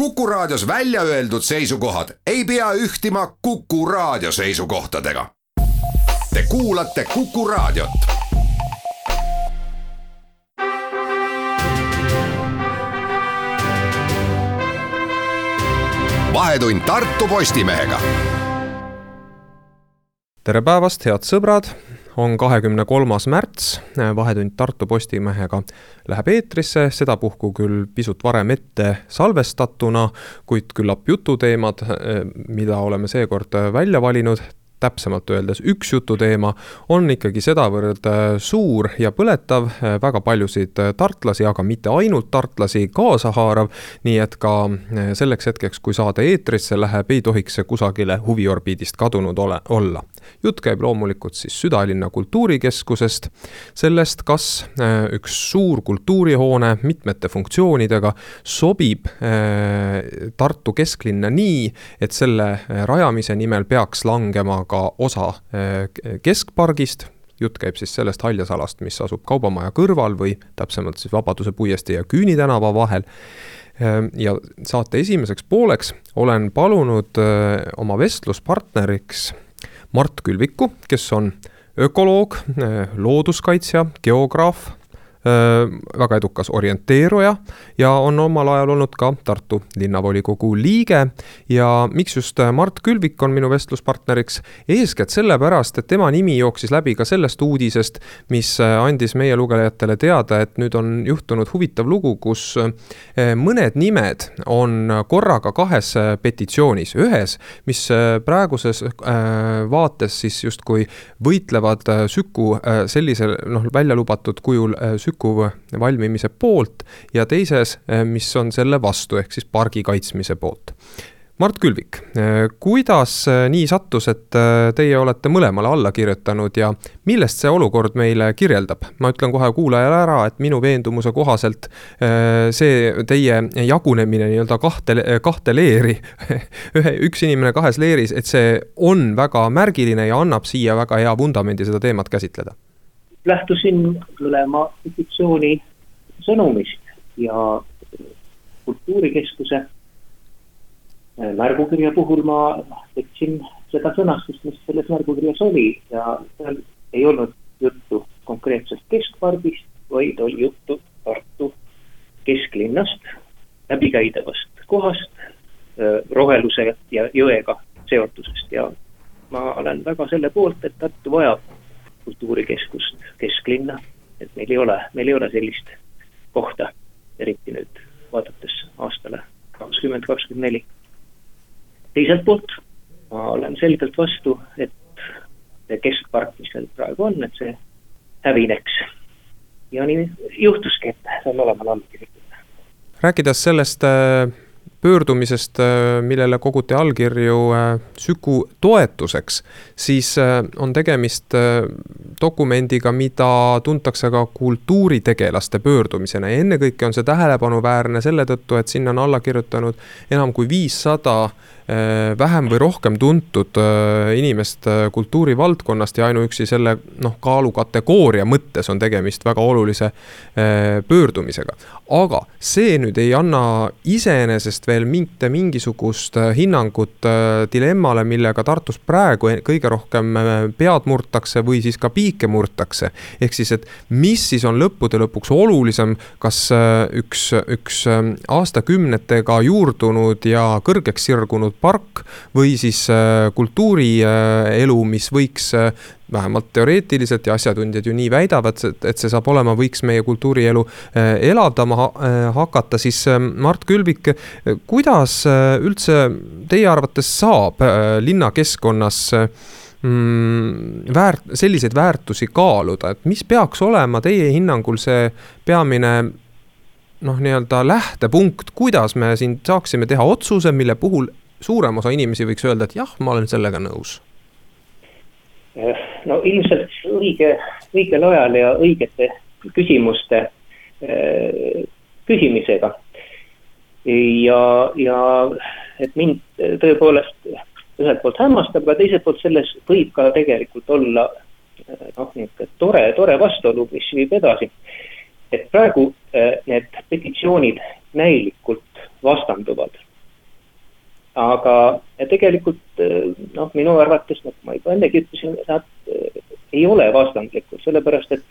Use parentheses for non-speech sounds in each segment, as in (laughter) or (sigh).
Kuku Raadios välja öeldud seisukohad ei pea ühtima Kuku Raadio seisukohtadega. Te kuulate Kuku Raadiot. vahetund Tartu Postimehega. tere päevast, head sõbrad on kahekümne kolmas märts, Vahetund Tartu Postimehega. Läheb eetrisse, sedapuhku küll pisut varem ette salvestatuna, kuid küllap jututeemad, mida oleme seekord välja valinud, täpsemalt öeldes üks jututeema, on ikkagi sedavõrd äh, suur ja põletav, äh, väga paljusid äh, tartlasi, aga mitte ainult tartlasi, kaasa haarav. nii et ka selleks hetkeks, kui saade eetrisse läheb, ei tohiks see kusagile huviorbiidist kadunud ole, olla. jutt käib loomulikult siis südalinna kultuurikeskusest, sellest, kas üks suur kultuurihoone mitmete funktsioonidega sobib Tartu kesklinna nii, et selle rajamise nimel peaks langema ka osa eh, keskpargist, jutt käib siis sellest haljasalast, mis asub Kaubamaja kõrval või täpsemalt siis Vabaduse puiestee ja Küüni tänava vahel. Eh, ja saate esimeseks pooleks olen palunud eh, oma vestluspartneriks Mart Külviku, kes on ökoloog, looduskaitsja, geograaf väga edukas orienteeruja ja on omal ajal olnud ka Tartu linnavolikogu liige. ja miks just Mart Külvik on minu vestluspartneriks? eeskätt sellepärast, et tema nimi jooksis läbi ka sellest uudisest, mis andis meie lugejatele teada, et nüüd on juhtunud huvitav lugu, kus mõned nimed on korraga kahes petitsioonis, ühes, mis praeguses vaates siis justkui võitlevad Süku sellisel noh, välja lubatud kujul Süku valmimise poolt ja teises, eh, mis on selle vastu, ehk siis pargi kaitsmise poolt. Mart Külvik, eh, kuidas eh, nii sattus, et teie olete mõlemale alla kirjutanud ja millest see olukord meile kirjeldab? ma ütlen kohe kuulajale ära, et minu veendumuse kohaselt see teie jagunemine nii-öelda kahte, kahte leeri, (laughs) ühe, üks inimene kahes leeris, et see on väga märgiline ja annab siia väga hea vundamendi seda teemat käsitleda lähtusin mõlema petitsiooni sõnumist ja kultuurikeskuse äh, märgukirja puhul ma võtsin seda sõnastust, mis selles märgukirjas oli ja seal ei olnud juttu konkreetsest keskpargist, vaid oli juttu Tartu kesklinnast, läbikäidavast kohast, äh, roheluse ja jõega seotusest. Ja ma olen väga selle poolt, et Tartu vajab kultuurikeskust kesklinna, et meil ei ole, meil ei ole sellist kohta, eriti nüüd vaadates aastale kakskümmend kakskümmend neli. teiselt poolt ma olen selgelt vastu, et see keskpark, mis meil praegu on, et see hävineks. ja nii juhtuski, et see on olemas allkirjutatud. rääkides sellest äh pöördumisest, äh, millele koguti allkirju äh, Süku toetuseks, siis äh, on tegemist dokumendiga, mida tuntakse ka kultuuritegelaste pöördumisena ja ennekõike on see tähelepanuväärne selle tõttu, et sinna on alla kirjutanud enam kui viissada vähem või rohkem tuntud äh, inimest äh, kultuurivaldkonnast ja ainuüksi selle noh, kaalukategooria mõttes on tegemist väga olulise pöördumisega. aga see nüüd ei anna iseenesest veel mitte mingisugust hinnangut dilemmale, millega Tartus praegu kõige rohkem pead murtakse või siis ka piike murtakse. ehk siis, et mis siis on lõppude lõpuks olulisem, kas üks, üks aastakümnetega juurdunud ja kõrgeks sirgunud park või siis äh, kultuurielu, mis võiks äh, vähemalt teoreetiliselt ja asjatundjad ju nii väidavad, et see saab olema, võiks meie kultuurielu äh, elavdama hakata, siis Mart Külvik, kuidas üldse teie arvates saab linnakeskkonnas mm, väärt-, selliseid väärtusi kaaluda, et mis peaks olema teie hinnangul see peamine noh, nii-öelda lähtepunkt, kuidas me siin saaksime teha otsuse, mille puhul suurem osa inimesi võiks öelda, et jah, ma olen sellega nõus? Eh, no ilmselt õige, õigel ajal ja õigete küsimuste äh, küsimisega. ja, ja et mind tõepoolest ühelt poolt hämmastab, aga teiselt poolt selles võib ka tegelikult olla eh, noh, niisugune tore, tore vastuolu, mis viib edasi. et praegu need petitsioonid näilikult vastanduvad aga tegelikult noh, minu arvates, nagu ma juba ennegi ütlesin, nad ei ole vastandlikud, sellepärast et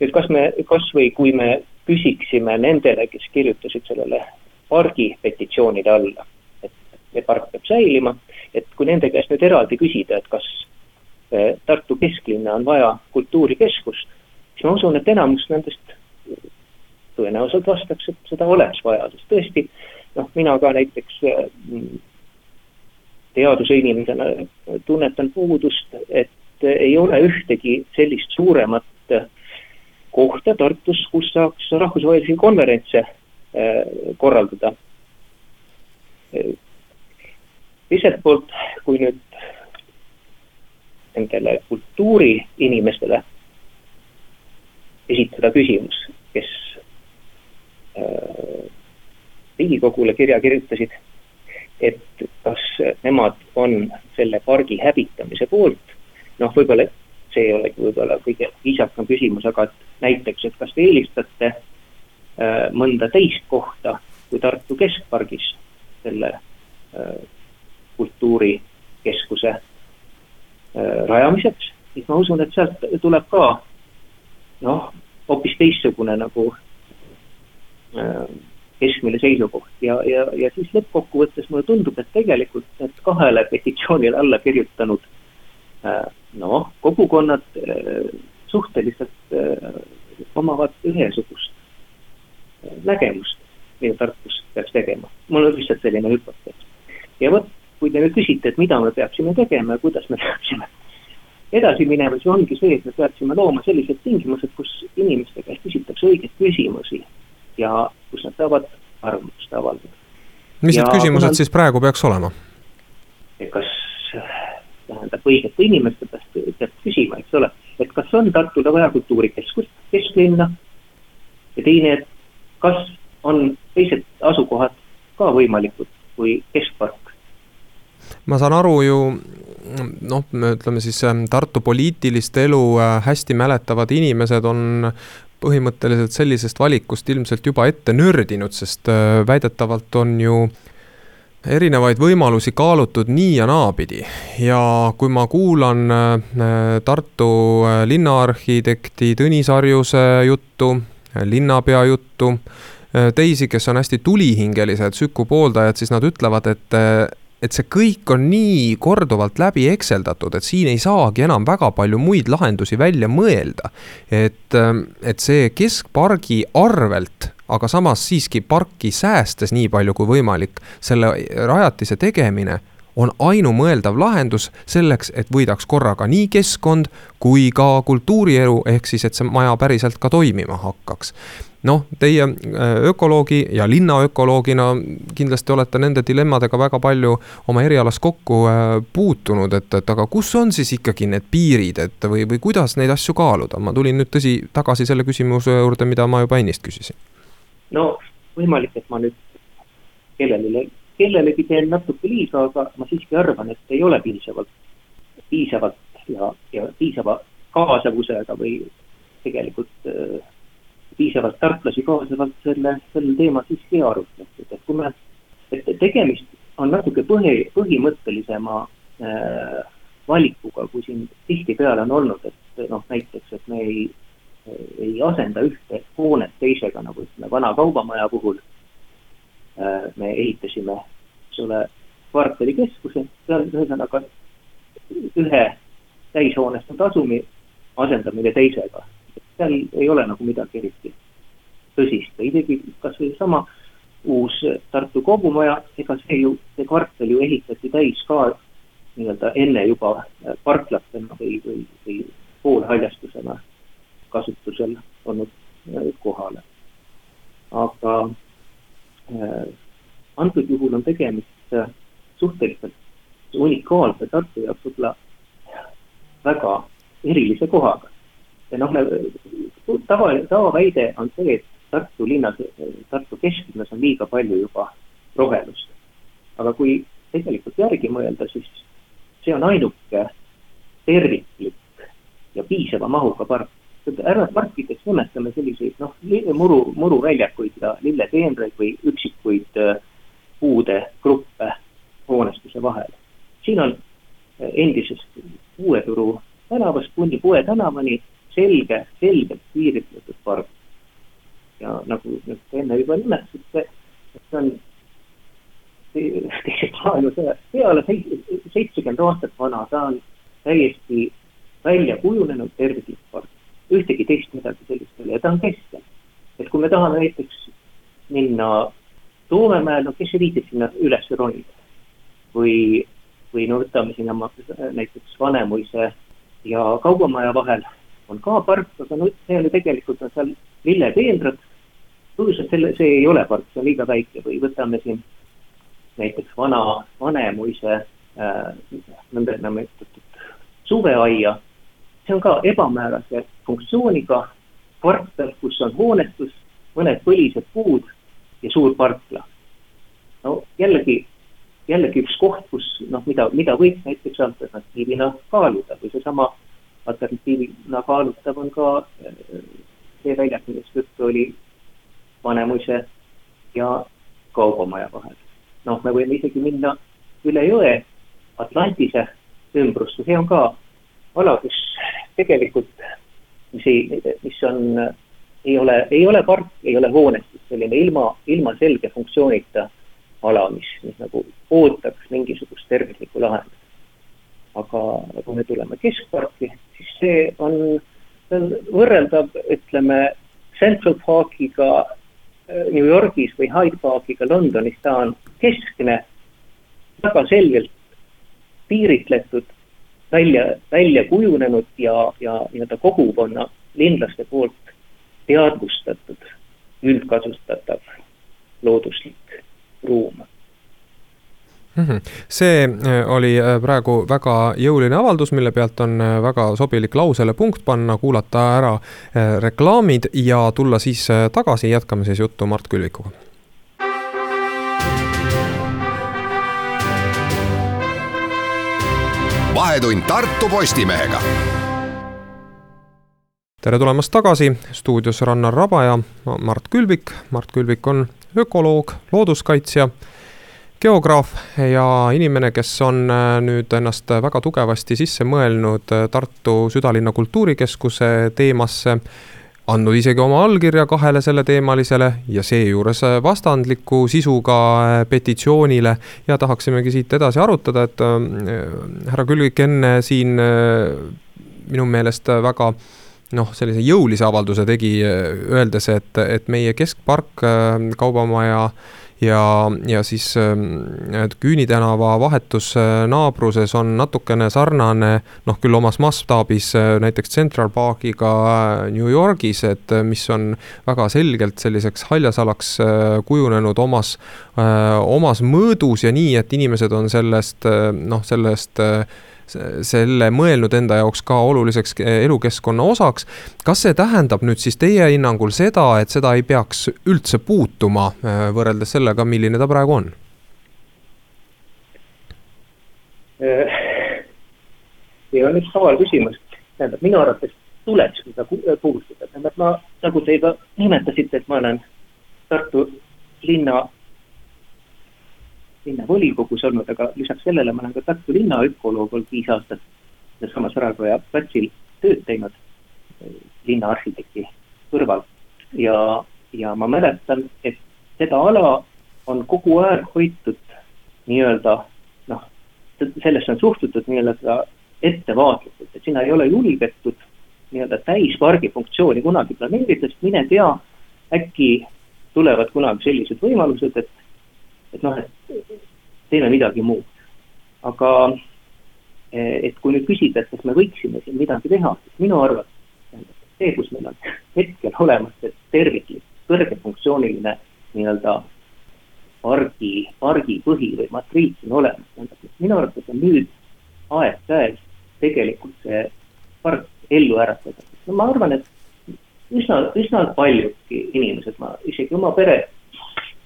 nüüd kas me, kasvõi kui me küsiksime nendele, kes kirjutasid sellele pargi petitsioonide alla, et see park peab säilima, et kui nende käest nüüd eraldi küsida, et kas eh, Tartu kesklinna on vaja kultuurikeskust, siis ma usun, et enamus nendest tõenäoliselt vastaks, et seda oleks vaja, sest tõesti noh, mina ka näiteks eh, teaduse inimesena tunnetan puudust, et ei ole ühtegi sellist suuremat kohta Tartus, kus saaks rahvusvahelisi konverentse Äh, korraldada. teiselt poolt, kui nüüd nendele kultuuriinimestele esitada küsimus, kes äh, Riigikogule kirja kirjutasid, et kas nemad on selle pargi hävitamise poolt, noh, võib-olla see ei olegi võib-olla kõige viisakam küsimus, aga et näiteks, et kas te eelistate Äh, mõnda teist kohta kui Tartu keskpargis selle äh, kultuurikeskuse äh, rajamiseks, siis ma usun, et sealt tuleb ka noh, hoopis teistsugune nagu keskmine seisukoht ja, ja, ja siis lõppkokkuvõttes mulle tundub, et tegelikult need kahele petitsioonile alla kirjutanud noh, kogukonnad suhteliselt omavad ühesugust nägemust, mida Tartus peaks tegema. mul on lihtsalt selline hüpotees. ja vot, kui te nüüd küsite, et mida me peaksime tegema ja kuidas me (laughs) peaksime edasi minema, siis ongi see, et me peaksime looma sellised tingimused, kus inimeste käest küsitakse õigeid küsimusi ja kus nad saavad arvamust avaldada. mis need küsimused nad, siis praegu peaks olema? kas tähendab õigete inimeste käest peab küsima, eks ole, et kas on Tartule vaja kultuurikeskust, kesklinna ja teine, et kas on teised asukohad ka võimalikud kui keskpark? ma saan aru ju noh, ütleme siis ähm, Tartu poliitilist elu äh, hästi mäletavad inimesed on põhimõtteliselt sellisest valikust ilmselt juba ette nördinud, sest äh, väidetavalt on ju erinevaid võimalusi kaalutud nii ja naapidi. Ja kui ma kuulan äh, Tartu linnaarhitekti Tõnis Harjuse juttu, linnapea juttu, äh, teisi, kes on hästi tulihingelised Süku pooldajad, siis nad ütlevad, et äh, et see kõik on nii korduvalt läbi ekseldatud, et siin ei saagi enam väga palju muid lahendusi välja mõelda. et, äh, et see keskpargi arvelt, aga samas siiski parki säästes nii palju kui võimalik, selle rajatise tegemine on ainumõeldav lahendus selleks, et võidaks korraga nii keskkond kui ka kultuurielu, ehk siis, et see maja päriselt ka toimima hakkaks. Noh, teie äh, ökoloogi ja linnaökoloogina kindlasti olete nende dilemmadega väga palju oma erialas kokku äh, puutunud, et, et aga kus on siis ikkagi need piirid, et või, või kuidas neid asju kaaluda, ma tulin nüüd tõsi tagasi selle küsimuse juurde, mida ma juba ennist küsisin. no võimalik, et ma nüüd kellelegi kellelegi teen natuke liiga, aga ma siiski arvan, et ei ole piisavalt, piisavalt ja, ja piisava kaasavusega või tegelikult äh, piisavalt tartlasi kaasavalt selle, sellel teemal siiski ei arutletud, et kui me, et tegemist on natuke põhi, põhimõttelisema äh, valikuga, kui siin tihtipeale on olnud, et noh, näiteks, et me ei, ei asenda ühte hoonet teisega, nagu ütleme, vana kaubamaja puhul Äh, me ehitasime, eks ole, kvartalikeskuse, ühesõnaga ühe täishoonestatud asumi asendamine teisega. Seal ei ole nagu midagi eriti tõsist ja isegi kasvõi sama uus Tartu kogumaja, ega see ju, see kvartal ju ehitati täis ka nii-öelda enne juba parklatena või, või, või poolhaljastusena kasutusel olnud kohale. aga Äh, antud juhul on tegemist äh, suhteliselt unikaalse Tartu jaoks võib-olla väga erilise kohaga. Ja noh, tava, tavaväide on see, et Tartu linnas, Tartu kesklinnas on liiga palju juba rohelust. aga kui tegelikult järgi mõelda, siis see on ainuke terviklik ja piisava mahuga park ära parkideks nimetame selliseid noh, muru, muruväljakuid ja lilleteenreid või üksikuid äh, puude gruppe hoones keskuse vahele. siin on endisest Uue-Turu tänavast kuni Poe tänavani selge, selgelt piiritletud park. ja nagu nüüd enne juba nimetasite, et see on teisest maailmasõjast peale seitsekümmend aastat vana, ta on täiesti välja kujunenud terviklik park. ühtegi teist midagi sellist ei ole ja ta on keskel. et kui me tahame näiteks minna Toomemäel, no kes ei viitsi sinna üles ronida või, või no võtame sinna näiteks Vanemuise ja Kaubamaja vahel on ka park, aga no see ju tegelikult on seal lillepeenrad. põhiliselt selle, see ei ole park, see on liiga väike või võtame siin näiteks vana Vanemuise äh, nõndanimetatud suveaia. see on ka ebamäärase funktsiooniga kvartal, kus on hoonestus, mõned põlised puud ja suur parkla. no jällegi, jällegi üks koht, kus noh, mida, mida võiks näiteks alternatiivina kaaluda või seesama alternatiivina kaalutav on ka see väljak, millest juttu oli Vanemuise ja Kaubamaja vahel. noh, me võime isegi minna üle jõe Atlantise ümbrusse, see on ka ala, kus tegelikult, mis ei, mis on, ei ole, ei ole park, ei ole hoonestus, selline ilma, ilma selge funktsioonita ala, mis, mis nagu ootaks mingisugust terviklikku lahendust. Aga kui me tuleme keskparki, siis see on, on võrreldav, ütleme, Central Parkiga äh, New Yorgis või Hyde Parkiga Londonis, ta on keskne, väga selgelt piiritletud, välja, välja kujunenud ja, ja nii-öelda kogukonna linlaste poolt teadvustatud, üldkasutatav looduslik ruum. See äh, oli äh, praegu väga jõuline avaldus, mille pealt on äh, väga sobilik lausele punkt panna, kuulata ära reklaamid ja tulla siis tagasi, jätkame siis juttu Mart Külvikuga. vahetund Tartu Postimehega. Tere tulemast tagasi, stuudios Rannar Raba ja Mart Külvik. Mart Külvik on ökoloog, looduskaitsja geograaf ja inimene, kes on äh, nüüd ennast väga tugevasti sisse mõelnud äh, Tartu südalinna kultuurikeskuse teemasse andnud isegi oma allkirja kahele selleteemalisele ja seejuures äh, vastandliku sisuga petitsioonile. ja tahaksimegi siit edasi arutada, et äh, härra Külvik enne siin äh, minu meelest väga noh, sellise jõulise avalduse tegi, öeldes, et, et meie keskpark, kaubamaja ja, ja siis ähm, Küüni tänava vahetus äh, naabruses on natukene sarnane, noh küll omas mastaabis äh, näiteks Central Parkiga äh, New Yorgis, et mis on väga selgelt selliseks haljasalaks kujunenud omas, omas mõõdus ja nii, et inimesed on sellest noh, sellest selle mõelnud enda jaoks ka oluliseks elukeskkonna osaks. kas see tähendab nüüd siis teie hinnangul seda, et seda ei peaks üldse puutuma äh, võrreldes sellega, milline ta praegu on? Äh, see on üks kaval küsimus, tähendab minu arvates tuleks seda puudutada, tähendab ma, nagu te juba nimetasite, et ma olen Tartu linna linnavolikogus olnud, aga lisaks sellele ma olen ka Tartu linna ökoloog olnud viis aastat sealsamas Raekoja platsil tööd teinud linnaarhitekti kõrval. ja, ja ma mäletan, et seda ala on kogu aeg hoitud nii-öelda noh, sellesse on suhtutud nii-öelda ettevaatlikult, et sinna ei ole julgetud nii-öelda täispargi funktsiooni kunagi planeerida, sest mine tea, äkki tulevad kunagi sellised võimalused, et et noh, et teeme midagi muud. aga eh, et kui nüüd küsida, et kas me võiksime siin midagi teha, siis minu arvates see, kus meil on hetkel olemas see terviklik, kõrgefunktsiooniline nii-öelda pargi, pargipõhi või matriits on olemas, tähendab, minu arvates on nüüd aeg käes tegelikult see park ellu äratada. no ma arvan, et üsna, üsna paljudki inimesed, ma isegi oma pere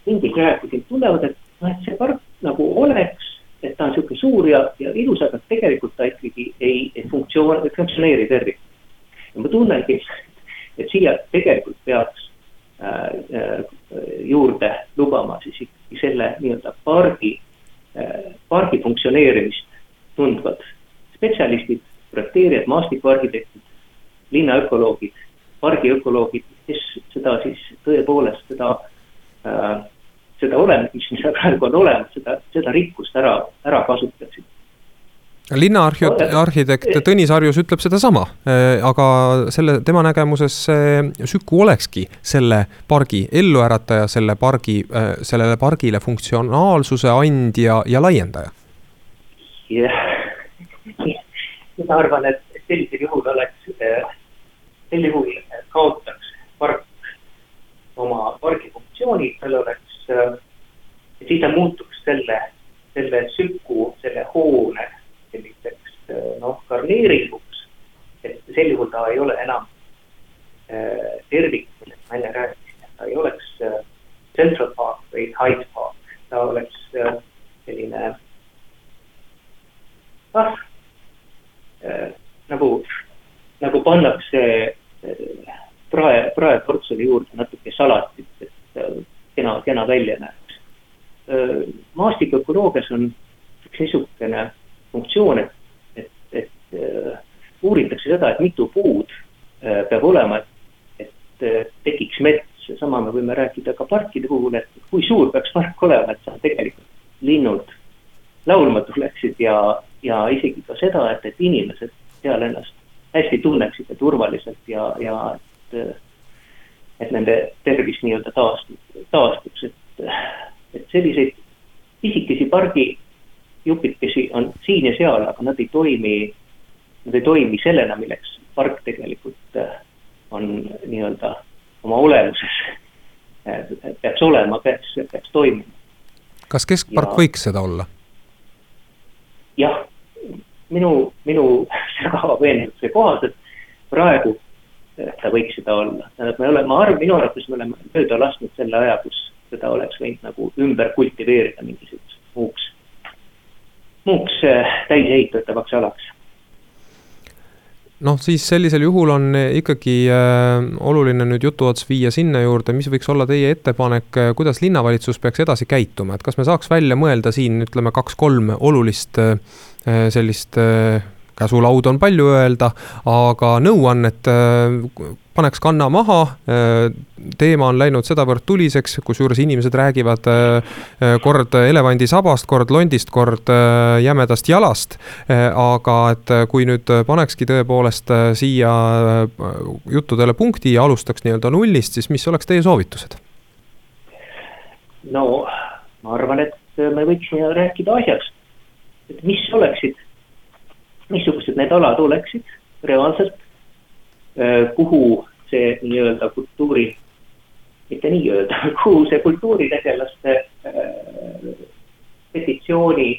ringis rääkisin, tunnevad, et noh, et see park nagu oleks, et ta on niisugune suur ja, ja ilus, aga tegelikult ta ikkagi ei, ei funktsioon, funktsioneeri tervikuna. ja ma tunnengi, et siia tegelikult peaks äh, äh, juurde lubama siis ikkagi selle nii-öelda pargi äh,, pargi funktsioneerimist tundvad spetsialistid, projekteerijad, maastikuarhitektid, linnaökoloogid, pargiökoloogid, kes seda siis tõepoolest seda äh, seda olemas, mis meil praegu on olemas, seda, seda rikkust ära, ära kasutaksid linnaarhitekt Tõnis Harjus ütleb sedasama, äh, aga selle, tema nägemuses see Süku olekski selle pargi elluärataja, selle pargi, äh, sellele pargile funktsionaalsuse andja ja laiendaja. jah, mina arvan, et sellisel juhul oleks, äh, sel juhul kaotaks park oma pargi funktsiooni, tal oleks Äh, siis ta muutuks selle, selle süku, selle hoone selliseks äh, noh, garneeringuks. et sel juhul ta ei ole enam äh, tervik, millest ma enne rääkisin, et ta ei oleks Central Park või Hyde Park, ta oleks selline ah nagu, nagu pannakse prae, praeportsjoni juurde natuke salatit, et kena, kena välja näeks. maastikuökoloogias on üks niisugune funktsioon, et, et, et uuritakse seda, et mitu puud peab olema, et, et tekiks mets. sama me võime rääkida ka parkide puhul, et kui suur peaks park olema, et seal tegelikult linnud laulma tuleksid ja, ja isegi ka seda, et, et inimesed seal ennast hästi tunneksid ja turvaliselt ja, ja et et nende tervis nii-öelda taastub, taastuks, et, et selliseid pisikesi pargijupikesi on siin ja seal, aga nad ei toimi, nad ei toimi sellena, milleks park tegelikult äh, on nii-öelda oma olemuses äh, peaks olema, peaks, peaks toimima. kas keskpark ja, võiks seda olla? jah, minu, minu (laughs) sügava veendumuse kohaselt praegu ta võiks seda olla. tähendab, me oleme, ma arvan, minu arvates me oleme mööda lasknud selle aja, kus seda oleks võinud nagu ümber kultiveerida mingisuguseks muuks, muuks äh, täisehitavaks alaks noh, siis sellisel juhul on ikkagi äh, oluline nüüd jutuots viia sinna juurde, mis võiks olla teie ettepanek, äh, kuidas linnavalitsus peaks edasi käituma, et kas me saaks välja mõelda siin ütleme kaks-kolm olulist äh, sellist äh, käsulaud on palju öelda, aga nõuannet äh, paneks kanna maha. Äh, teema on läinud sedavõrd tuliseks, kusjuures inimesed räägivad äh, kord elevandi sabast, kord londist, kord jämedast jalast. aga et kui nüüd panekski tõepoolest siia juttudele punkti ja alustaks nii-öelda nullist, siis mis oleks teie soovitused? no ma arvan, et me võiksime rääkida asjast, et mis oleksid missugused need alad oleksid reaalselt, kuhu see nii-öelda kultuuri, mitte nii-öelda, (laughs) kuhu see kultuuritegelaste petitsiooni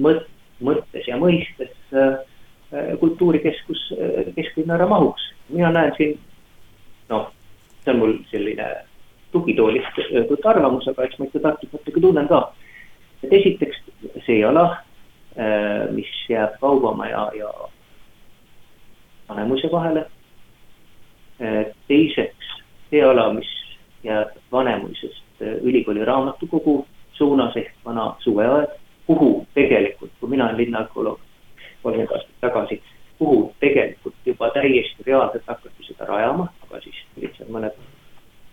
mõt-, mõttes ja mõistes kultuurikeskus kesklinna ära mahuks. mina näen siin, noh, see on mul selline tugitoolist öeldud arvamus, aga eks ma ikka Tartut natuke tunnen ka. et esiteks see ala mis jääb Kaubamäe ja Vanemuise vahele. Äh, teiseks see ala, mis jääb Vanemuisest äh, ülikooli raamatukogu suunas ehk vana suveaed, kuhu tegelikult, kui mina olen linnaökoloog kolmkümmend aastat tagasi, kuhu tegelikult juba täiesti reaalselt hakati seda rajama, aga siis tulid seal mõned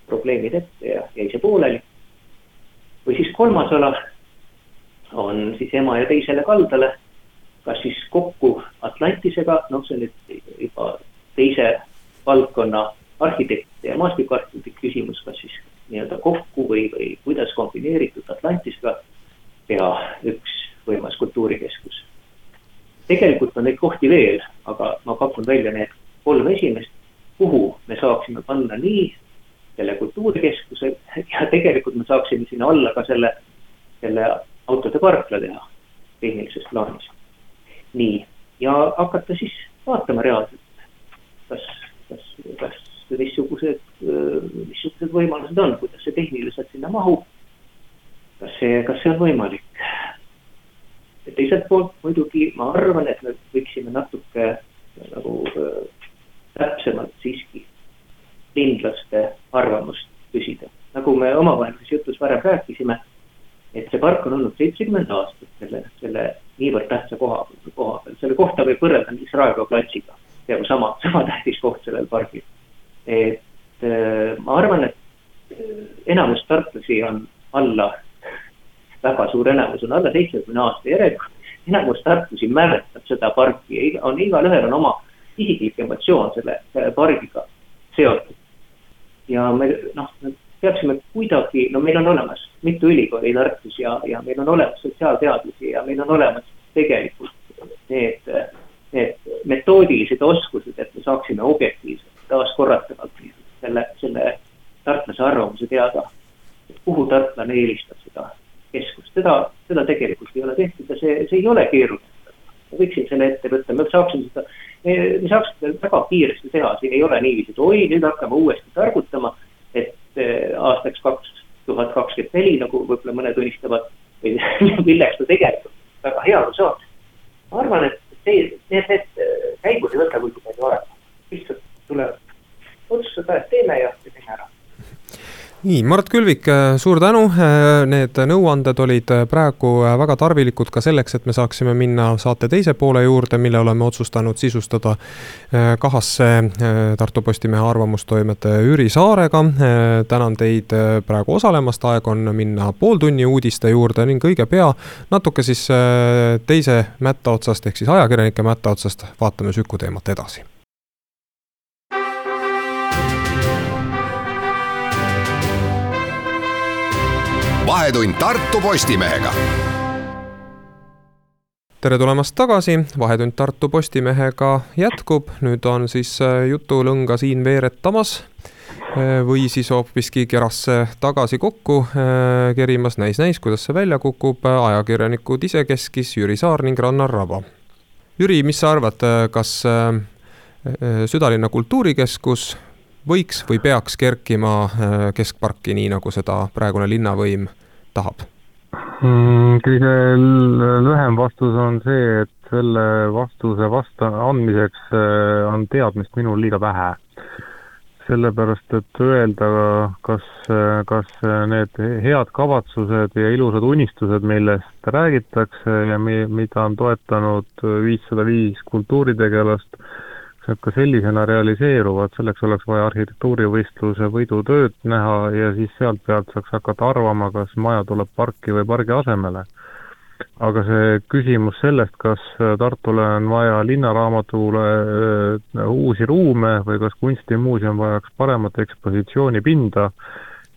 probleemid ette ja jäi see pooleli. või siis kolmas ala siis ema ja teisele kaldale, kas siis kokku Atlantisega, noh, see on nüüd juba teise valdkonna arhitekt ja maastikuarhitekt küsimus, kas siis nii-öelda kokku või, või kuidas kombineeritud Atlantisega teha üks võimas kultuurikeskus. tegelikult on neid kohti veel, aga ma pakun välja need kolm esimest, kuhu me saaksime panna nii selle kultuurikeskuse ja tegelikult me saaksime sinna alla ka selle, selle autode parkla teha tehnilises plaanis. nii, ja hakata siis vaatama reaalselt, kas, kas, kas missugused, missugused võimalused on, kuidas see tehniliselt sinna mahub. kas see, kas see on võimalik? teiselt poolt muidugi ma arvan, et me võiksime natuke nagu täpsemalt siiski linlaste arvamust küsida. nagu me omavahelises jutus varem rääkisime et see park on olnud seitsekümmend aastat selle, selle niivõrd tähtsa koha, koha peal, selle kohta võib võrrelda näiteks Raekoja platsiga, peaaegu sama, sama tähtis koht sellel pargil. et äh, ma arvan, et enamus tartlasi on alla, väga suur enamus on alla seitsmekümne aasta järelikult. enamus tartlasi mäletab seda parki, on igalühel on oma isiklik emotsioon selle pargiga seotud. ja me noh, peaksime kuidagi, no meil on olemas mitu ülikooli Tartus ja, ja meil on olemas sotsiaalteadusi ja meil on olemas tegelikult need, need metoodilised oskused, et me saaksime objektiivselt taaskorratavalt selle, selle tartlase arvamuse teada. kuhu tartlane eelistab seda keskust, seda, seda tegelikult ei ole tehtud ja see, see ei ole keeruline. me võiksime selle ette võtta, me saaksime seda, me saaksime seda väga kiiresti teha, siin ei ole niiviisi, et oi, nüüd hakkame uuesti targutama et aastaks kaks tuhat kakskümmend neli, nagu võib-olla mõned unistavad või (laughs) milleks ta tegelikult väga hea aru saaks. ma arvan, et see, need, need eh, käigud ei võta kuigi palju aega, lihtsalt tuleb otsustada, et teeme ja teeme ära nii, Mart Külvik, äh, suur tänu. Äh, need nõuanded olid äh, praegu väga tarvilikud ka selleks, et me saaksime minna saate teise poole juurde, mille oleme otsustanud sisustada kahasse Tartu Postimehe arvamustoimetaja Jüri Saarega. tänan teid praegu osalemast, aeg on minna pooltunni uudiste juurde ning õige pea natuke siis teise mätta otsast ehk siis ajakirjanike mätta otsast vaatame Süku teemat edasi vahetund Tartu Postimehega. Tere tulemast tagasi, Vahetund Tartu Postimehega jätkub, nüüd on siis äh, jutulõnga siin veeretamas äh, või siis hoopiski kerasse tagasi kokku äh, kerimas, näis-näis, kuidas see välja kukub, ajakirjanikud isekeskis Jüri Saar ning Rannar Raba. Jüri, mis sa arvad, kas südalinna kultuurikeskus võiks või peaks kerkima keskparki, nii nagu seda praegune linnavõim tahab mm,? kõige lühem vastus on see, et selle vastuse vasta andmiseks äh, on teadmist minul liiga vähe. sellepärast, et öelda, kas, kas need head kavatsused ja ilusad unistused, millest räägitakse ja mi-, mida on toetanud viissada viis kultuuritegelast, et ka sellisena realiseeruvad, selleks oleks vaja arhitektuurivõistluse võidutööd näha ja siis sealt pealt saaks hakata arvama, kas maja tuleb parki või pargi asemele. aga see küsimus sellest, kas Tartule on vaja linnaraamatule äh, uusi ruume või kas kunstimuuseum vajaks paremat ekspositsioonipinda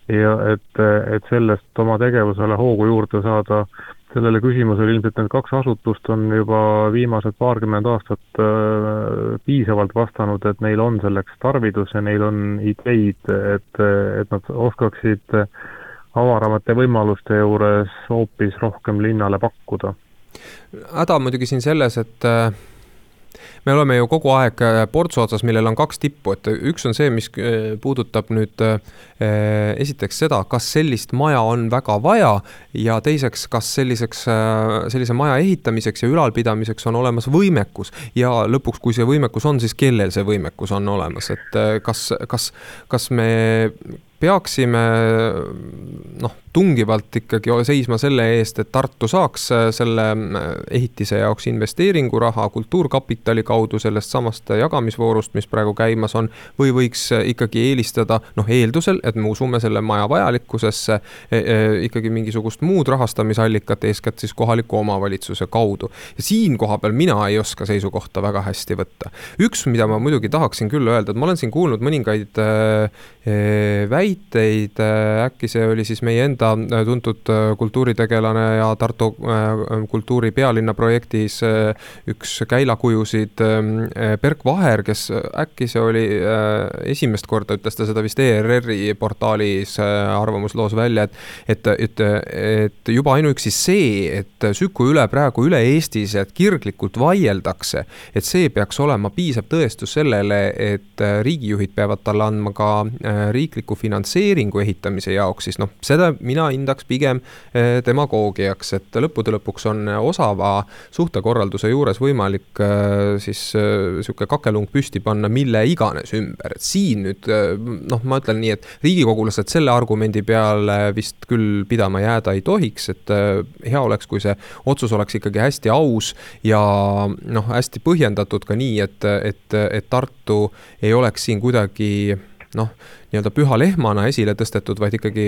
ja et, et sellest oma tegevusele hoogu juurde saada, sellele küsimusele ilmselt need kaks asutust on juba viimased paarkümmend aastat äh, piisavalt vastanud, et neil on selleks tarvidus ja neil on ideid, et, et nad oskaksid avaramate võimaluste juures hoopis rohkem linnale pakkuda. häda on muidugi siin selles, et äh, me oleme ju kogu aeg äh, portsu otsas, millel on kaks tippu, et üks on see, mis äh, puudutab nüüd äh, esiteks seda, kas sellist maja on väga vaja ja teiseks, kas selliseks, sellise maja ehitamiseks ja ülalpidamiseks on olemas võimekus. Ja lõpuks, kui see võimekus on, siis kellel see võimekus on olemas, et kas, kas, kas me peaksime noh, tungivalt ikkagi seisma selle eest, et Tartu saaks äh, selle äh, ehitise jaoks investeeringuraha kultuurkapitali kaudu sellest samast jagamisvoorust, mis praegu käimas on. või võiks äh, ikkagi eelistada noh, eeldusel, et me usume selle maja vajalikkusesse e, e, ikkagi mingisugust muud rahastamisallikat, eeskätt siis kohaliku omavalitsuse kaudu. ja siin koha peal mina ei oska seisukohta väga hästi võtta. üks, mida ma muidugi tahaksin küll öelda, et ma olen siin kuulnud mõningaid väiteid, äkki see oli siis meie enda enda äh, tuntud äh, kultuuritegelane ja Tartu äh, kultuuri pealinna projektis üks käilakujusid Berk Vaher, kes äkki see oli esimest korda, ütles ta seda vist ERR-i portaalis arvamusloos välja, et, et, et, et juba ainuüksi see, et Süku üle praegu üle Eestis, et kirglikult vaieldakse, et see peaks olema piisav tõestus sellele, et riigijuhid peavad talle andma ka riikliku finantseeringu ehitamise jaoks, siis noh, seda mina mina hindaks pigem eh, demagoogiaks, et lõppude lõpuks on osava suhtekorralduse juures võimalik eh, siis eh, sihuke kakelung püsti panna mille iganes ümber, et siin nüüd noh, ma ütlen nii, et riigikogulased selle argumendi peale vist küll pidama jääda ei tohiks, et hea oleks, kui see otsus oleks ikkagi hästi aus ja noh, hästi põhjendatud ka nii, et, et, et Tartu ei oleks siin kuidagi noh, nii-öelda püha lehmana esile tõstetud, vaid ikkagi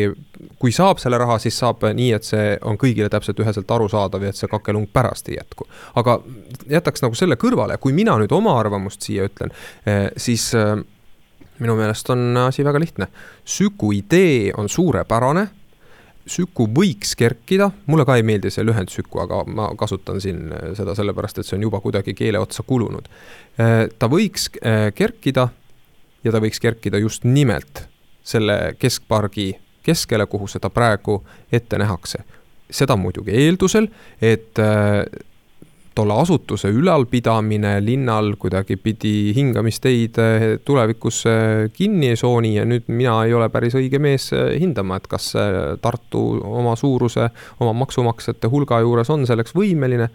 kui saab selle raha, siis saab nii, et see on kõigile täpselt üheselt arusaadav ja et see kakelung pärast ei jätku. aga jätaks nagu selle kõrvale, kui mina nüüd oma arvamust siia ütlen, eh, siis eh, minu meelest on asi väga lihtne. Süku idee on suurepärane Süku võiks kerkida, mulle ka ei meeldi see lühend Süku, aga ma kasutan siin eh, seda sellepärast, et see on juba kuidagi keele otsa kulunud. ta võiks kerkida ja ta võiks kerkida just nimelt selle keskpargi keskele, kuhu seda praegu ette nähakse. seda muidugi eeldusel, et äh, tolle asutuse ülalpidamine linnal kuidagi pidi hingamisteid äh, tulevikus äh, kinni ei sooni ja nüüd mina ei ole päris õige mees hindama, et kas Tartu oma suuruse, oma maksumaksjate hulga juures on selleks võimeline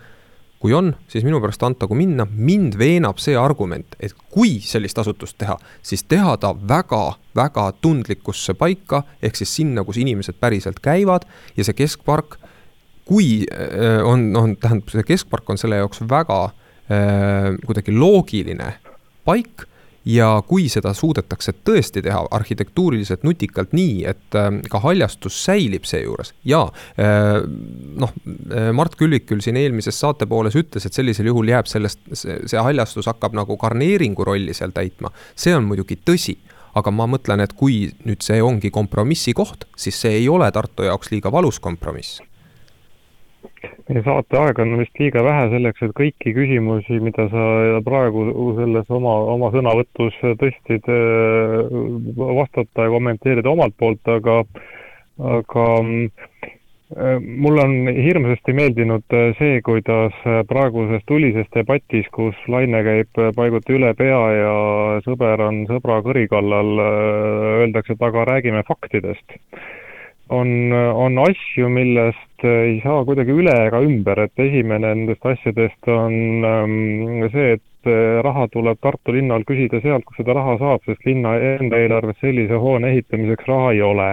kui on, siis minu pärast antagu minna, mind veenab see argument, et kui sellist asutust teha, siis teha ta väga-väga tundlikusse paika, ehk siis sinna, kus inimesed päriselt käivad ja see keskpark, kui äh, on, on, tähendab, see keskpark on selle jaoks väga äh, kuidagi loogiline paik ja kui seda suudetakse tõesti teha arhitektuuriliselt nutikalt nii, et äh, ka haljastus säilib seejuures ja äh, noh, äh, Mart Külvik küll siin eelmises saate pooles ütles, et sellisel juhul jääb sellest, see haljastus hakkab nagu garneeringu rolli seal täitma. see on muidugi tõsi aga ma mõtlen, et kui nüüd see ongi kompromissi koht, siis see ei ole Tartu jaoks liiga valus kompromiss meie saate aega on vist liiga vähe selleks, et kõiki küsimusi, mida sa praegu selles oma, oma sõnavõtus tõstsid, äh, vastata ja kommenteerida omalt poolt, aga, aga äh, mulle on hirmsasti meeldinud see, kuidas praeguses tulises debatis, kus laine käib paiguti üle pea ja sõber on sõbra kõri kallal, äh, öeldakse, et aga räägime faktidest on, on asju, millest ei saa kuidagi üle ega ümber, et esimene nendest asjadest on ähm, see, et äh, raha tuleb Tartu linnal küsida sealt, kus seda raha saab, sest linna enda eelarves sellise hoone ehitamiseks raha ei ole.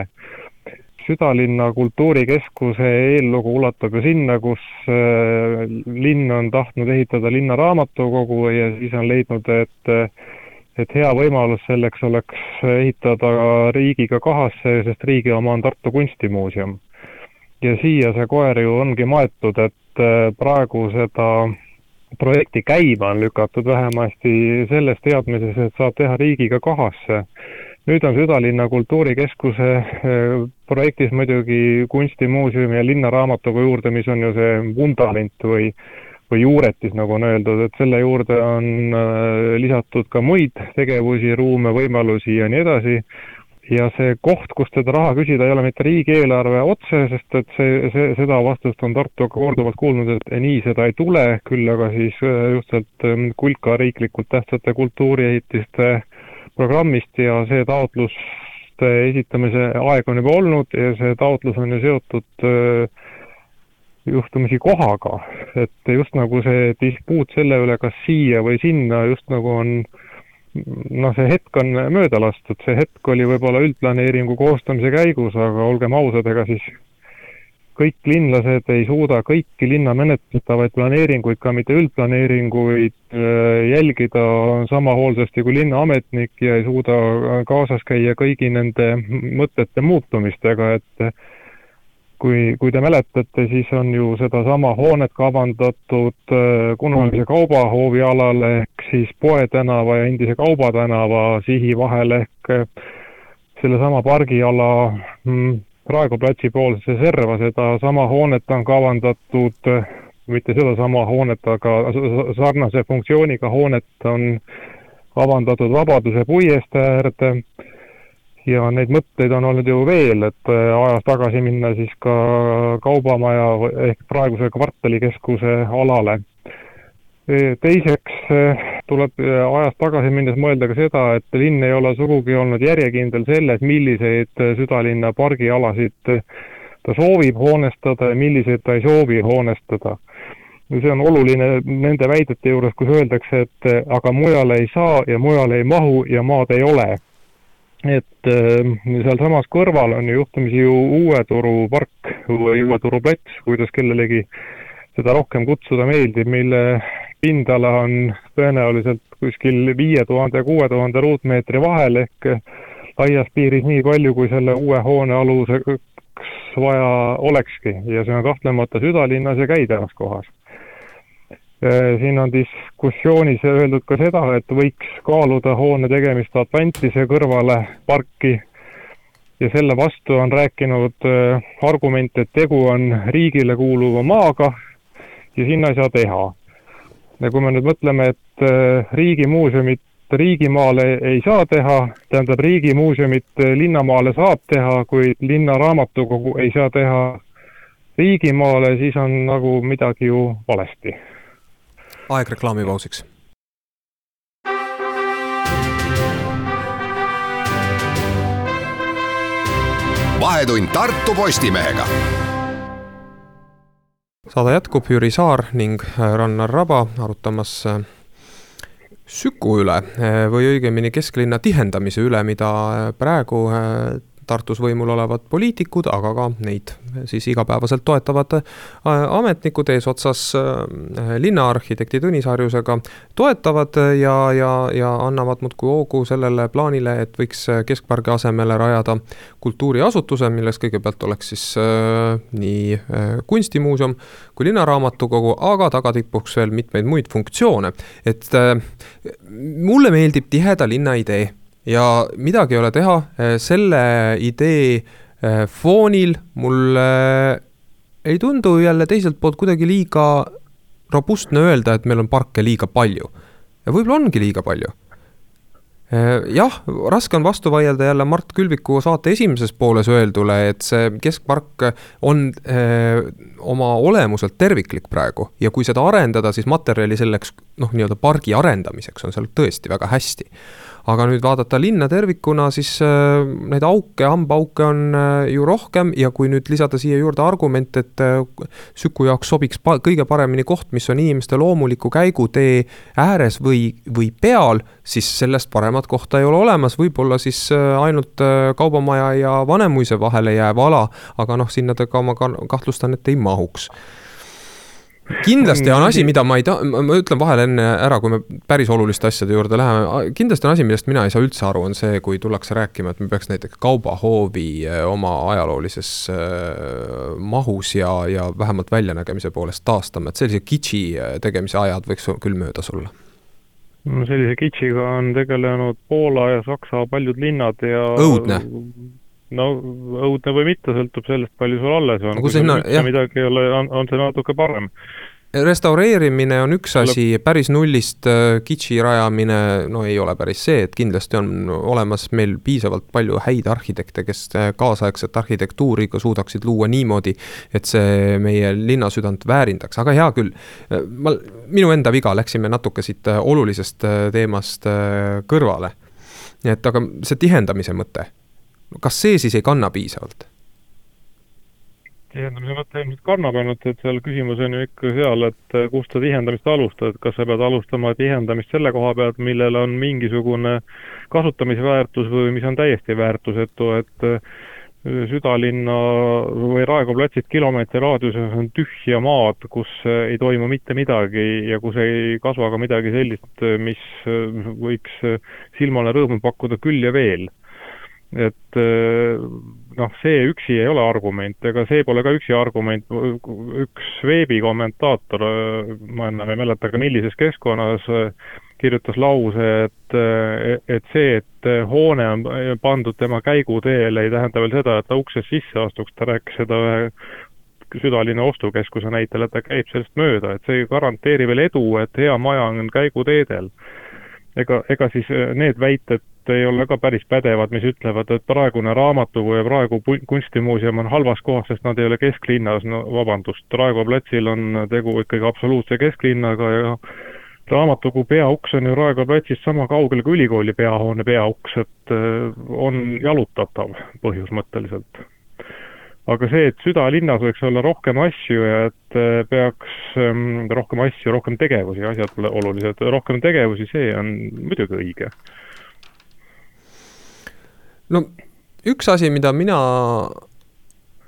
südalinna kultuurikeskuse eellugu ulatub ju sinna, kus äh, linn on tahtnud ehitada linnaraamatukogu ja siis on leidnud, et äh, et hea võimalus selleks oleks ehitada riigiga kahasse, sest riigi oma on Tartu Kunstimuuseum. ja siia see koer ju ongi maetud, et äh, praegu seda projekti käima on lükatud vähemasti selles teadmises, et saab teha riigiga kahasse. nüüd on Südalinna kultuurikeskuse äh, projektis muidugi kunstimuuseumi ja linnaraamatukogu juurde, mis on ju see vundament või või juuretis, nagu on öeldud, et selle juurde on äh, lisatud ka muid tegevusi, ruume, võimalusi ja nii edasi, ja see koht, kust seda raha küsida, ei ole mitte riigieelarve otse, sest et see, see, seda vastust on Tartu ka korduvalt kuulnud, et nii seda ei tule, küll aga siis äh, just sealt ähm, kulka riiklikult tähtsate kultuuriehitiste programmist ja see taotluste esitamise aeg on juba olnud ja see taotlus on ju seotud äh, juhtumisi kohaga, et just nagu see dispuut selle üle, kas siia või sinna, just nagu on noh, see hetk on mööda lastud, see hetk oli võib-olla üldplaneeringu koostamise käigus, aga olgem ausad, ega siis kõik linlased ei suuda kõiki linna menetletavaid planeeringuid, ka mitte üldplaneeringuid äh, jälgida. Sama hoolsasti kui linnaametnik ja ei suuda kaasas käia kõigi nende mõtete muutumistega, et kui, kui te mäletate, siis on ju sedasama hoonet kavandatud äh, kunagise kaubahoovi alale ehk siis Poe tänava ja endise Kauba tänava sihi vahel ehk äh, sellesama pargiala mm, Raekoja platsi poolsesse serva, sedasama hoonet on kavandatud, äh, mitte sedasama hoonet, aga sarnase funktsiooniga hoonet on kavandatud Vabaduse puiestee äärde ja neid mõtteid on olnud ju veel, et äh, ajas tagasi minna siis ka Kaubamaja ehk praeguse kvartalikeskuse alale. E, teiseks äh, tuleb äh, ajas tagasi minnes mõelda ka seda, et linn ei ole sugugi olnud järjekindel selles, milliseid südalinna pargialasid ta soovib hoonestada ja milliseid ta ei soovi hoonestada. see on oluline nende väidete juures, kus öeldakse, et aga mujale ei saa ja mujale ei mahu ja maad ei ole. Et äh, sealsamas kõrval on ju juhtumisi ju Uue Turu park või Uue Turu plats, kuidas kellelegi seda rohkem kutsuda meeldib, mille pindala on tõenäoliselt kuskil viie tuhande ja kuue tuhande ruutmeetri vahel ehk laias piiris nii palju, kui selle uue hoone aluseks vaja olekski ja see on kahtlemata südalinnas ja käidavas kohas. Siin on diskussioonis öeldud ka seda, et võiks kaaluda hoone tegemist Atlantise kõrvale parki ja selle vastu on rääkinud äh, argument, et tegu on riigile kuuluva maaga ja sinna ei saa teha ja kui me nüüd mõtleme, et äh, riigimuuseumit riigimaale ei saa teha, tähendab, riigimuuseumit linnamaale saab teha, kuid linnaraamatukogu ei saa teha riigimaale, siis on nagu midagi ju valesti. Aeg reklaamipausiks. vahetund Tartu Postimehega saade jätkub, Jüri Saar ning äh, Rannar Raba arutamas äh, Süku üle äh, või õigemini kesklinna tihendamise üle, mida praegu Tartus võimul olevad poliitikud, aga ka neid siis igapäevaselt toetavad äh, ametnikud eesotsas äh, linnaarhitekti Tõnis Harjusega toetavad ja, ja, ja annavad muudkui hoogu sellele plaanile, et võiks keskpargi asemele rajada kultuuriasutuse, milles kõigepealt oleks siis äh, nii kunstimuuseum kui linnaraamatukogu, aga tagatipuks veel mitmeid muid funktsioone. et mulle meeldib tiheda linna idee ja midagi ei ole teha, eh, selle idee eh, foonil mulle ei tundu jälle teiselt poolt kuidagi liiga robustne öelda, et meil on parke liiga palju. ja võib-olla ongi liiga palju. Eh, jah, raske on vastu vaielda jälle Mart Külviku saate esimeses pooles öeldule, et see keskpark on öö, oma olemuselt terviklik praegu ja kui seda arendada, siis materjali selleks noh, nii-öelda pargi arendamiseks on seal tõesti väga hästi aga nüüd vaadata linna tervikuna, siis äh, neid auke, hambaauke on äh, ju rohkem ja kui nüüd lisada siia juurde argument, et äh, Süku jaoks sobiks pa kõige paremini koht, mis on inimeste loomuliku käigutee ääres või, või peal, siis sellest paremat kohta ei ole olemas, võib-olla siis ainult Kaubamaja ja Vanemuise vahele jääv ala, aga noh, sinna ta ka ma kahtlustan, et ei mahuks kindlasti on asi, mida ma ei taha, ma ütlen vahele enne ära, kui me päris oluliste asjade juurde läheme, kindlasti on asi, millest mina ei saa üldse aru, on see, kui tullakse rääkima, et me peaks näiteks kaubahoovi äh, oma ajaloolises äh, mahus ja, ja vähemalt väljanägemise poolest taastama, et sellise kitši äh, tegemise ajad võiks küll möödas olla. Sellise kitšiga on tegelenud Poola ja Saksa paljud linnad ja õudne no õudne või mitte, sõltub sellest, palju sul alles on. No, kui sinna, jah. midagi ei ole, on, on see natuke parem restaureerimine on üks asi, päris nullist äh, kitši rajamine, no ei ole päris see, et kindlasti on olemas meil piisavalt palju häid arhitekte, kes äh, kaasaegset arhitektuuri ka suudaksid luua niimoodi, et see meie linnasüdant väärindaks, aga hea küll. Äh, ma, minu enda viga, läksime natuke siit olulisest teemast kõrvale. et aga see tihendamise mõte kas see siis ei kanna piisavalt? tihendamise mõte ilmselt kannab, ainult et seal küsimus on ju ikka seal, et kust sa tihendamist alustad, kas sa pead alustama tihendamist selle koha pealt, millel on mingisugune kasutamisväärtus või mis on täiesti väärtusetu, et eh, südalinna või Raekoja platsid kilomeetri raadiuses on tühja maad, kus ei toimu mitte midagi ja kus ei kasva ka midagi sellist, mis võiks silmale rõõmu pakkuda küll ja veel et äh, noh, see üksi ei ole argument, ega see pole ka üksi argument, üks veebikommentaator, äh, ma enam ei mäleta ka millises keskkonnas, äh, kirjutas lause, et, et see, et hoone on pandud tema käiguteele, ei tähenda veel seda, et ta uksest sisse astuks, ta rääkis seda ühe südalinna ostukeskuse näitel, et ta käib sellest mööda, et see ei garanteeri veel edu, et hea maja on käiguteedel ega, ega siis need väited ei ole ka päris pädevad, mis ütlevad, et praegune raamatukogu ja praegu kunstimuuseum on halvas kohas, sest nad ei ole kesklinnas, no vabandust, Raekoja platsil on tegu ikkagi absoluutse kesklinnaga ja raamatukogu peauks on ju Raekoja platsist sama kaugel kui ülikooli peahoone peauks, et äh, on jalutatav põhjusmõtteliselt. Aga see, et südalinnas võiks olla rohkem asju ja et äh, peaks ähm, rohkem asju, rohkem tegevusi, asjad pole olulised, rohkem tegevusi, see on muidugi õige. no üks asi, mida mina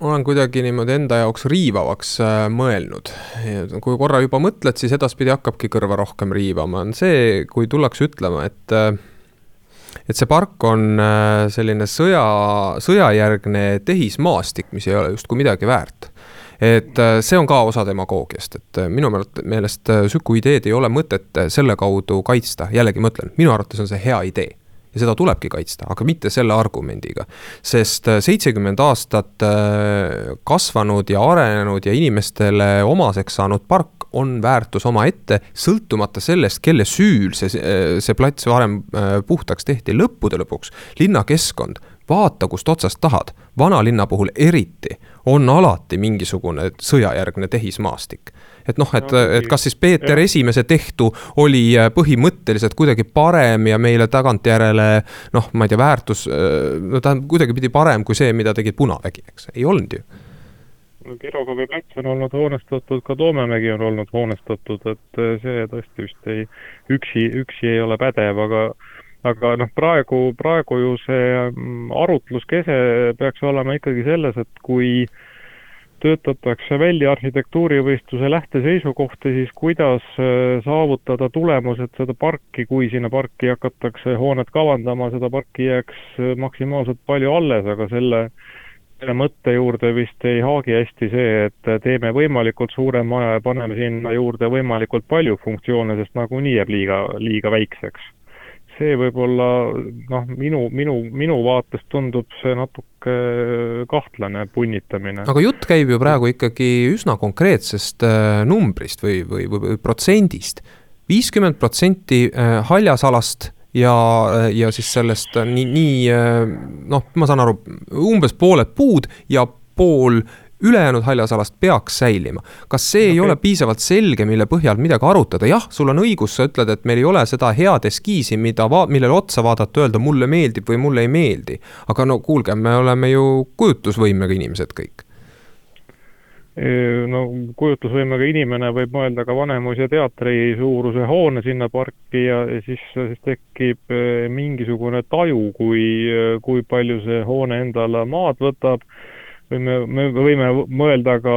olen kuidagi niimoodi enda jaoks riivavaks äh, mõelnud. kui korra juba mõtled, siis edaspidi hakkabki kõrva rohkem riivama, on see, kui tullakse ütlema, et äh, et see park on äh, selline sõja, sõjajärgne tehismaastik, mis ei ole justkui midagi väärt. Et see on ka osa demagoogiast, et minu meelest Süku ideed ei ole mõtet selle kaudu kaitsta, jällegi ma ütlen, minu arvates on see hea idee. Ja seda tulebki kaitsta, aga mitte selle argumendiga. sest äh, seitsekümmend aastat äh, kasvanud ja arenenud ja inimestele omaseks saanud park on väärtus omaette, sõltumata sellest, kelle süül see, see plats varem äh, puhtaks tehti, lõppude lõpuks linnakeskkond vaata kust otsast tahad, vanalinna puhul eriti, on alati mingisugune sõjajärgne tehismaastik. et noh, et, et kas siis Peeter ja. Esimese tehtu oli äh, põhimõtteliselt kuidagi parem ja meile tagantjärele noh, ma ei tea, väärtus, äh, no ta on kuidagipidi parem kui see, mida tegid Punavägi, eks, ei olnud ju Kirogovi plats on olnud hoonestatud, ka Toomemägi on olnud hoonestatud, et äh, see tõesti vist ei, üksi, üksi ei ole pädev, aga aga noh, praegu, praegu ju see mm, arutluskese peaks olema ikkagi selles, et kui töötatakse välja arhitektuurivõistluse lähteseisukohti, siis kuidas äh, saavutada tulemused seda parki, kui sinna parki hakatakse hoonet kavandama, seda parki jääks äh, maksimaalselt palju alles, aga selle selle mõtte juurde vist ei haagi hästi see, et teeme võimalikult suure maja ja paneme sinna juurde võimalikult palju funktsioone, sest nagunii jääb liiga, liiga väikseks see võib-olla noh, minu, minu, minu vaatest tundub see natuke kahtlane punnitamine. aga jutt käib ju praegu ikkagi üsna konkreetsest äh, numbrist või, või, või, protsendist. viiskümmend protsenti äh, haljasalast ja, äh, ja siis sellest nii, nii noh, ma saan aru, umbes pooled puud ja pool ülejäänud haljasalast peaks säilima. kas see okay. ei ole piisavalt selge, mille põhjal midagi arutada, jah, sul on õigus, sa ütled, et meil ei ole seda head eskiisi, mida millele otsa vaadata, öelda mulle meeldib või mulle ei meeldi. aga no kuulge, me oleme ju kujutlusvõimega inimesed kõik no kujutlusvõimega inimene võib mõelda ka Vanemuise teatri suuruse hoone sinna parki ja siis, siis tekib mingisugune taju, kui, kui palju see hoone endale maad võtab. Võime, me võime mõelda ka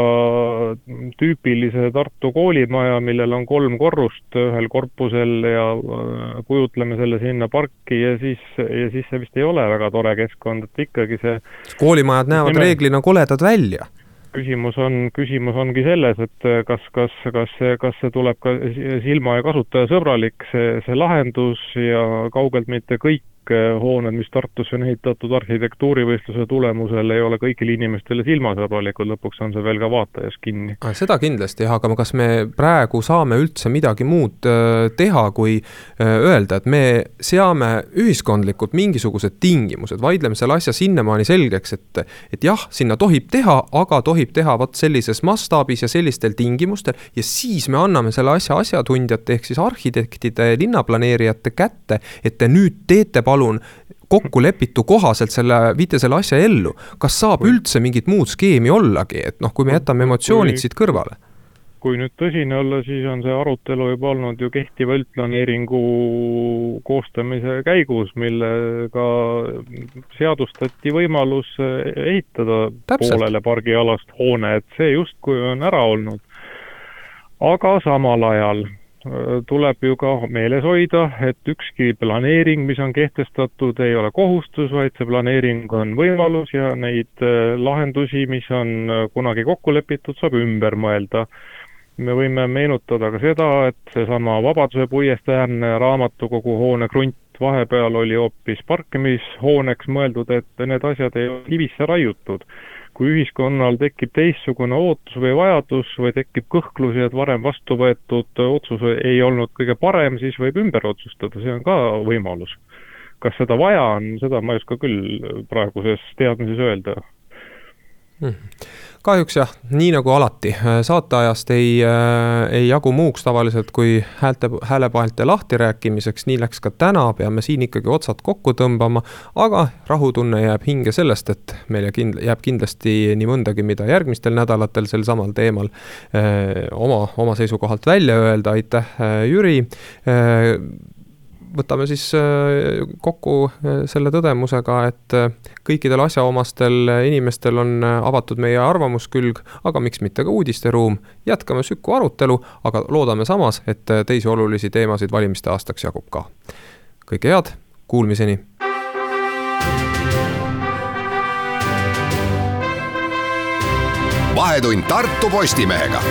tüüpilise Tartu koolimaja, millel on kolm korrust ühel korpusel ja äh, kujutleme selle sinna parki ja siis, ja siis see vist ei ole väga tore keskkond, et ikkagi see koolimajad näevad nime... reeglina koledad välja küsimus on, küsimus ongi selles, et kas, kas, kas see, kas see tuleb ka silma- ja kasutajasõbralik, see, see lahendus ja kaugelt mitte kõik hooned, mis Tartusse on ehitatud arhitektuurivõistluse tulemusel, ei ole kõigile inimestele silmasõbralikud, lõpuks on see veel ka vaatajas kinni. seda kindlasti jah, aga kas me praegu saame üldse midagi muud eh, teha, kui eh, öelda, et me seame ühiskondlikult mingisugused tingimused, vaidleme selle asja sinnamaani selgeks, et et jah, sinna tohib teha, aga tohib teha vot sellises mastaabis ja sellistel tingimustel ja siis me anname selle asja asjatundjate ehk siis arhitektide, linnaplaneerijate kätte, et te nüüd teete palun palun kokkulepitu kohaselt selle, viite selle asja ellu. kas saab üldse mingit muud skeemi ollagi, et noh, kui me jätame emotsioonid siit kõrvale? kui nüüd tõsine olla, siis on see arutelu juba olnud ju kehtiva üldplaneeringu koostamise käigus, millega seadustati võimalus ehitada Täpselt. poolele pargialast hoone, et see justkui on ära olnud. aga samal ajal tuleb ju ka meeles hoida, et ükski planeering, mis on kehtestatud, ei ole kohustus, vaid see planeering on võimalus ja neid äh, lahendusi, mis on äh, kunagi kokku lepitud, saab ümber mõelda. me võime meenutada ka seda, et seesama Vabaduse puiestee äärne raamatukogu hoone krunt vahepeal oli hoopis parkimishooneks mõeldud, et need asjad ei ole kivisse raiutud kui ühiskonnal tekib teistsugune ootus või vajadus või tekib kõhklusi, et varem vastu võetud otsus ei olnud kõige parem, siis võib ümber otsustada, see on ka võimalus. kas seda vaja on, seda ma ei oska küll praeguses teadmises öelda hmm.. Kahjuks jah, nii nagu alati, saateajast ei, ei jagu muuks tavaliselt kui häälte, häälepaelte lahtirääkimiseks, nii läks ka täna, peame siin ikkagi otsad kokku tõmbama. aga rahutunne jääb hinge sellest, et meile kind-, jääb kindlasti nii mõndagi, mida järgmistel nädalatel sel samal teemal öö, oma, oma seisukohalt välja öelda, aitäh, Jüri võtame siis äh, kokku äh, selle tõdemusega, et äh, kõikidel asjaomastel inimestel on avatud meie arvamuskülg, aga miks mitte ka uudisteruum. jätkame Süku arutelu, aga loodame samas, et teisi olulisi teemasid valimiste aastaks jagub ka. kõike head, kuulmiseni. vahetund Tartu Postimehega